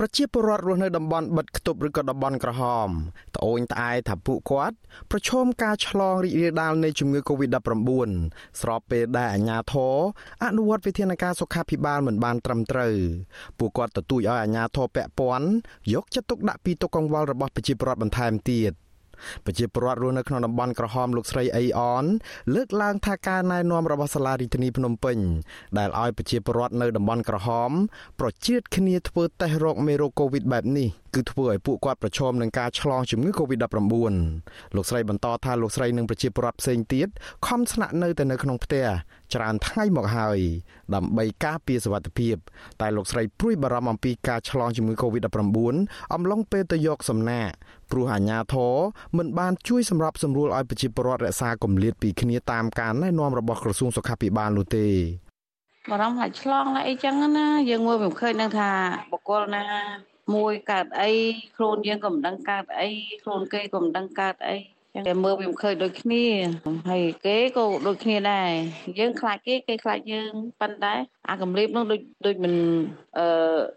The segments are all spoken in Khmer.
ប្រជាពលរដ្ឋរស់នៅតំបន់បិទខ្ទប់ឬក៏តំបន់ក្រហមត្អូញត្អែថាពួកគាត់ ប្រឈមការឆ្លងរីករាលដាលនៃជំងឺ Covid-19 ស្របពេលដែលអាជ្ញាធរអនុវត្តវិធានការសុខាភិបាលមិនបានត្រឹមត្រូវពួកគាត់ទទូចឲ្យអាជ្ញាធរពាក់ព័ន្ធយកចិត្តទុកដាក់ពីទុកកង្វល់របស់ប្រជាពលរដ្ឋបន្ថែមទៀត។ ប្រជាពលរដ្ឋរស់នៅក្នុងតំបន់ក្រហមលោកស្រីអេអនលើកឡើងថាការណែនាំរបស់សាលារដ្ឋាភិបាលភ្នំពេញដែលឲ្យប្រជាពលរដ្ឋនៅតំបន់ក្រហមប្រជៀតគ្នាធ្វើតេស្តរោគមេរោគកូវីដបែបនេះ គឺធ្វើឲ្យពួកគាត់ប្រឈមនឹងការឆ្លងជំងឺ Covid-19 លោកស្រីបន្តថាលោកស្រីនិងប្រជាពលរដ្ឋផ្សេងទៀតខំស្នាក់នៅតែនៅក្នុងផ្ទះច្រើនថ្ងៃមកហើយដើម្បីការពារសុវត្ថិភាព តែលោកស្រីព្រួយបារម្ភអំពីការឆ្លងជំងឺ Covid-19 អំឡុងពេលទៅយកសំណាក់ព្រោះអាជ្ញាធរមិនបានជួយសម្របសម្រួលឲ្យប្រជាពលរដ្ឋរក្សាគម្លាតពីគ្នាតាមការណែនាំរបស់ក្រសួងសុខាភិបាលនោះទេបារម្ភថាឆ្លងណាអីចឹងណាយើងមើលមិនឃើញនឹងថាបុគ្គលណា មួយកើតអីខ្លួនយើងក៏មិនដឹងកើតអីខ្លួនគេក៏មិនដឹងកើតអីចឹងតែមើលវាមិនឃើញដូចគ្នាហើយគេក៏ដូចគ្នាដែរយើងខ្លាចគេគេខ្លាចយើងប៉ុន្តែអាកម្រាបនោះដូចដូចមិនអឺ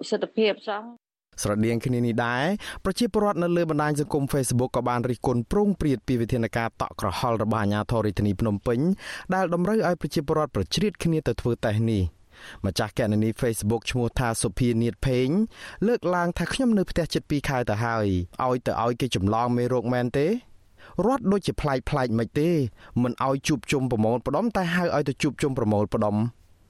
សិទ្ធិភាពសោះស្រដៀងគ្នានេះដែរប្រជាពលរដ្ឋនៅលើបណ្ដាញសង្គម Facebook ក៏បានរិះគន់ប្រងព្រាតពីវិធានការតក់ក្រហល់របស់អាជ្ញាធររាជធានីភ្នំពេញដែលតម្រូវឲ្យប្រជាពលរដ្ឋប្រជ្រៀតគ្នាទៅធ្វើតេស្តនេះ។ ម្ចាស់កណនី Facebook ឈ្មោះថាសុភានៀតភេងលើកឡើងថាខ្ញុំនៅផ្ទះជិត2ខែទៅហើយឲ្យទៅឲ្យគេចម្លងមេរោគមែនទេរត់ដូចជាប្លែកប្លែកមិនទេមិនឲ្យជួបជុំប្រមូលផ្ដុំតែហៅឲ្យទៅជួបជុំប្រមូលផ្ដុំ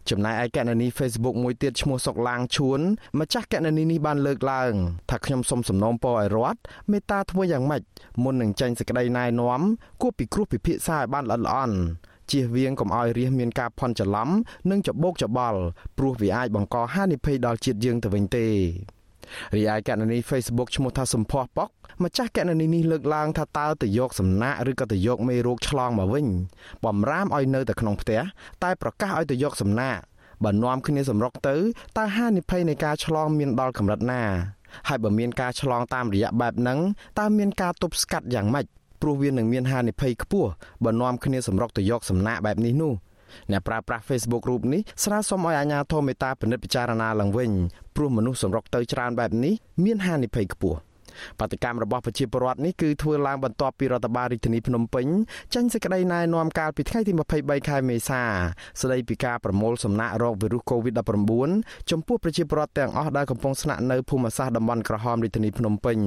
ចំណែកឯកណនី Facebook មួយទៀតឈ្មោះសុកឡាងឈួនម្ចាស់កណនីនេះបានលើកឡើងថាខ្ញុំសូមសំណូមពរឲ្យរដ្ឋមេត្តាធ្វើយ៉ាងម៉េចមុននឹងចេញសេចក្តីណែនាំគួរពិគ្រោះពិភាក្សាឲ្យបានល្អិតល្អន់ ជៀសវាងកុំឲ្យរាជមានការផន់ច្រឡំនិងច្បោកច្បល់ព្រោះវាអាចបង្កហានិភ័យដល់ជាតិយើងទៅវិញទេរីឯកណនី Facebook ឈ្មោះថាសំភ័សប៉ុកម្ចាស់កណនីនេះលើកឡើងថាតើទៅយកសំណាក់ឬក៏ទៅយកមេរោគឆ្លងមកវិញបំរាមឲ្យនៅតែក្នុងផ្ទះតែប្រកាសឲ្យទៅយកសំណាក់បើនាំគ្នាសម្រុកទៅតើហានិភ័យនៃការឆ្លងមានដល់កម្រិតណាហើយបើមានការឆ្លងតាមរយៈបែបហ្នឹងតើមានការទប់ស្កាត់យ៉ាងម៉េច ព្រោះវានឹងមានហានិភ័យខ្ពស់បើនាំគ្នាសម្រុកទៅយកសំណាក់បែបនេះនោះអ្នកប្រើប្រាស់ Facebook រូបនេះស្នើសុំឲ្យអាជ្ញាធរមេត្តាពិនិត្យពិចារណាឡើងវិញព្រោះមនុស្សសម្រុកទៅច្រើនបែបនេះមានហានិភ័យខ្ពស់ បដកម្មរបស់ប្រជាពលរដ្ឋនេះគឺធ្វើឡើងបន្ទាប់ពីរដ្ឋបាលរាជធានីភ្នំពេញចេញសេចក្តីណែនាំកាលពីថ្ងៃទី23ខែមេសាស្តីពីការប្រមូលសំណាក់រោគវីរុស COVID-19 ចំពោះប្រជាពលរដ្ឋទាំងអស់ដែលកំពុងស្នាក់នៅភូមិសាស្ត្រតំបន់ក្រហមរាជធានីភ្នំពេញ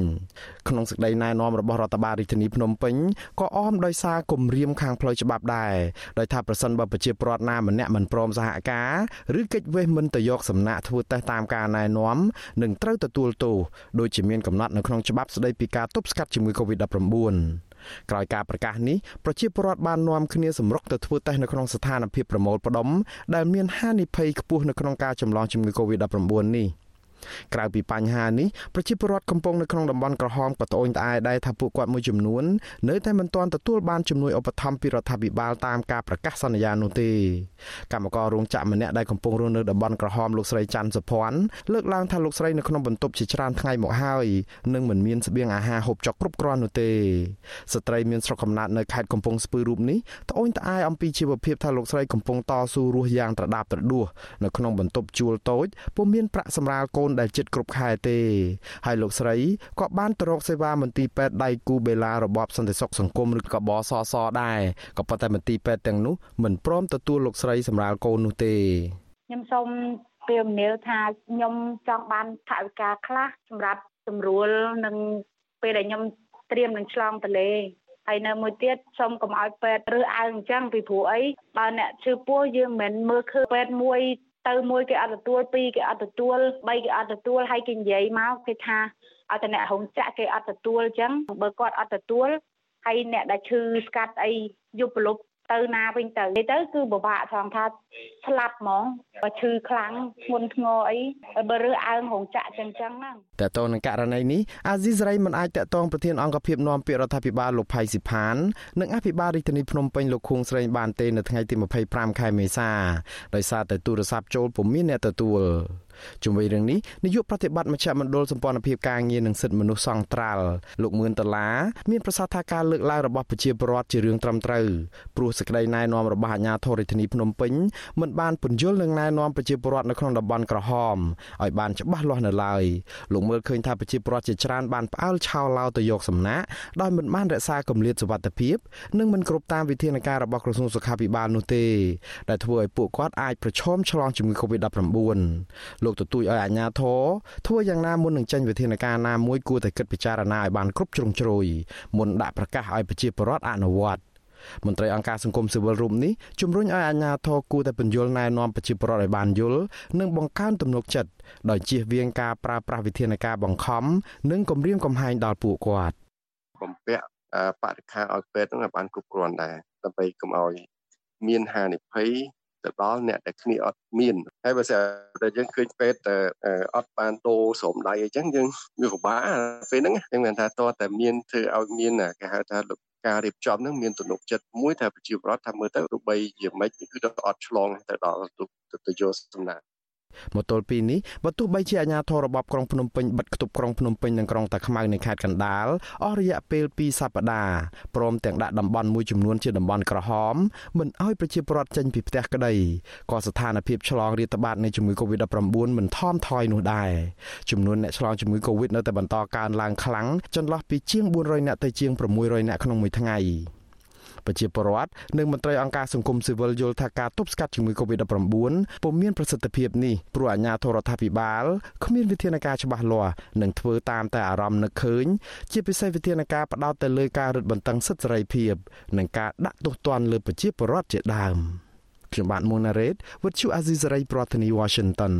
ក្នុងសេចក្តីណែនាំរបស់រដ្ឋបាលរាជធានីភ្នំពេញក៏អមដោយសារគម្រាមខាងផ្លូវច្បាប់ដែរដោយថាប្រសិនបើប្រជាពលរដ្ឋណាម្នាក់មិនព្រមសហការឬកិច្ចវេះមិនទៅយកសំណាក់ធ្វើតេស្តតាមការណែនាំនឹងត្រូវទទួលទោសដោយជាមានកំណត់នៅក្នុងច្បាប់ស្តីពីការទប់ស្កាត់ជំងឺ Covid-19 ក្រោយការប្រកាសនេះប្រជាពលរដ្ឋបាននាំគ្នាសម្រុកទៅធ្វើតេស្តនៅក្នុងស្ថានភាពប្រមូលផ្ដុំដែលមានហានិភ័យខ្ពស់នៅក្នុងការចម្លងជំងឺ Covid-19 នេះ។ ក្រៅពីបញ្ហានេះប្រជាពលរដ្ឋកំពុងនៅក្នុងតំបន់ក្រហមក៏ត្អូញត្អែដែរថាពួកគាត់មួយចំនួននៅតែមិនទាន់ទទួលបានជំនួយឧបត្ថម្ភពីរដ្ឋាភិបាលតាមការប្រកាសសន្យានោះទេកម្មកររោងចក្រម្នាក់ដែលកំពុងរស់នៅតំបន់ក្រហមលោកស្រីច័ន្ទសុភ័ណ្ឌលើកឡើងថាលោកស្រីនៅក្នុងបន្ទប់ជាច្រើនថ្ងៃមកហើយនឹងមិនមានស្បៀងអាហារហូបចុកគ្រប់គ្រាន់នោះទេស្ត្រីមានស្រុកកំណើតនៅខេត្តកំពង់ស្ពឺរូបនេះត្អូញត្អែអំពីជីវភាពថាលោកស្រីកំពុងតស៊ូរស់យ៉ាងត្រដាបត្រដួសនៅក្នុងបន្ទប់ជួលតូចពុំមានប្រាក់សម្រាលកូនដែលចិត្តគ្រប់ខែទេហើយលោកស្រីក៏បានទៅរកសេវាមន្ទីរពេទ្យដៃគូបេឡារបបសន្តិសុខសង្គមឬក៏បសសដែរក៏ប៉ុន្តែមន្ទីរពេទ្យទាំងនោះមិនព្រមទទួលលោកស្រីសម្រាលកូននោះទេខ្ញុំសូមពីមនាលថាខ្ញុំចង់បានថវិកាខ្លះសម្រាប់ស្រួលនឹងពេលដែលខ្ញុំត្រៀមនឹងឆ្លងទន្លេហើយនៅមួយទៀតសូមកុំឲ្យពេទ្យរើសអើងអញ្ចឹងពីព្រោះអីបើអ្នកឈឺពោះយើងមិនមើលឃើញពេទ្យមួយ ទៅមួយគេអត់ទទួលពីរគេអត់ទទួលបីគេអត់ទទួលហើយគេនិយាយមកគេថាឲ្យតែអ្នករោងចក្រគេអត់ទទួលអញ្ចឹងបើគាត់អត់ទទួលហើយអ្នកដែលឈឺស្កាត់អីយុបលុប ទៅណាវិញទៅនិយាយទៅគឺពិបាកថងថាស្លាប់ហ្មងបើឈឺខ្លាំងធ្ងន់ធ្ងរអីបើរើសអើងរោងចក្រចឹងចឹងហ្នឹងតើតើនឹងករណីនេះអាស៊ីសេរីមិនអាចតកតងប្រធានអង្គភិបនាំពាក្យរដ្ឋាភិបាលលោកផៃស៊ីផាននិងអភិបាលរាជធានីភ្នំពេញលោកខួងស្រេងបានទេនៅថ្ងៃទី25ខែមេសាដោយសារតែទូរស័ព្ទចូលពុំមានអ្នកទទួល ជុំវិញរឿងនេះនាយកប្រតិបត្តិមជ្ឈមណ្ឌលសម្ព័ន្ធភាពការងារនិងសិទ្ធិមនុស្សសង្ត្រាល់លោកមឿនដុល្លារមានប្រសាសន៍ថាការលើកឡើងរបស់ប្រជាពលរដ្ឋជារឿងត្រឹមត្រូវព្រោះសេចក្តីណែនាំរបស់អាជ្ញាធររាជធានីភ្នំពេញមិនបានពន្យល់នឹងណែនាំប្រជាពលរដ្ឋនៅក្នុងតំបន់ក្រហមឲ្យបានច្បាស់លាស់នៅឡើយលោកមើលឃើញថាប្រជាពលរដ្ឋជាច្រើនបានផ្អើលឆោឡោទៅយកសំណាក់ដោយមិនបានរក្សាគម្លាតសុវត្ថិភាពនិងមិនគ្រប់តាមវិធានការរបស់ក្រសួងសុខាភិបាលនោះទេដែលធ្វើឲ្យពួកគាត់អាចប្រឈមឆ្លងជំងឺ Covid-19 លោកទទូចឲ្យអាជ្ញាធរធ្វើយ៉ាងណាមុននឹងចេញវិធានការណាមួយគួរតែគិតពិចារណាឲ្យបានគ្រប់ជ្រុងជ្រោយមុនដាក់ប្រកាសឲ្យប្រជាពលរដ្ឋអនុវត្តមន្ត្រីអង្គការសង្គមស៊ីវិលរូបនេះជំរុញឲ្យអាជ្ញាធរគួរតែបញ្យល់ណែនាំប្រជាពលរដ្ឋឲ្យបានយល់និងបង្កើនទំនុកចិត្តដោយជៀសវាងការប្រើប្រាស់វិធានការបង្ខំនិងគំរាមកំហែងដល់ពួកគាត់បំពាក់បរិខាឲ្យពេទ្យនឹងឲ្យបានគ្រប់គ្រាន់ដែរដើម្បីកុំឲ្យមានហានិភ័យ ទៅដល់អ្នកដែលគ្នាអត់មានហើយបើស្អីតែយើងឃើញពេទ្យតែអត់បានដូរស្រោមដៃអញ្ចឹងយើងវាពិបាកពេលហ្នឹងយើងមានថាតើតែមានធ្វើឲ្យមានគេហៅថាការរៀបចំហ្នឹងមានទំនុកចិត្តមួយថាប្រជាពលរដ្ឋថាមើលទៅទោះបីជាមិនគឺទៅអត់ឆ្លងទៅដល់ទៅយកសំណាក់ មកទល់ពេលនេះបើទោះបីជាអាជ្ញាធររបបក្រុងភ្នំពេញបិទគប់ក្រុងភ្នំពេញនិងក្រុងតាខ្មៅនៅខេត្តកណ្ដាលអស់រយៈពេល2សប្តាហ៍ព្រមទាំងដាក់តំបន់មួយចំនួនជាតំបន់ក្រហមមិនឲ្យប្រជាពលរដ្ឋចេញពីផ្ទះក្តីក៏ស្ថានភាពឆ្លងរាតត្បាតនៃជំងឺ Covid-19 មិនថមថយនោះដែរចំនួនអ្នកឆ្លងជំងឺ Covid នៅតែបន្តកើនឡើងខ្លាំងចន្លោះពីជាង400អ្នកទៅជាង600អ្នកក្នុងមួយថ្ងៃ ប្រជាពលរដ្ឋនិងមន្ត្រីអង្គការសង្គមស៊ីវិលយល់ថាការទប់ស្កាត់ជំងឺ Covid-19 ពុំមានប្រសិទ្ធភាពនេះព្រោះអាជ្ញាធររដ្ឋាភិបាលគ្មានវិធានការច្បាស់លាស់និងធ្វើតាមតែអារម្មណ៍នឹកឃើញជាពិសេសវិធានការផ្ដោតទៅលើការរឹតបន្តឹងសិទ្ធិសេរីភាពនិងការដាក់ទោសទណ្ឌលើប្រជាពលរដ្ឋជាដើមខ្ញុំបាទមុនណារ៉េត With you Azizi Saray ប្រធានាទី Washington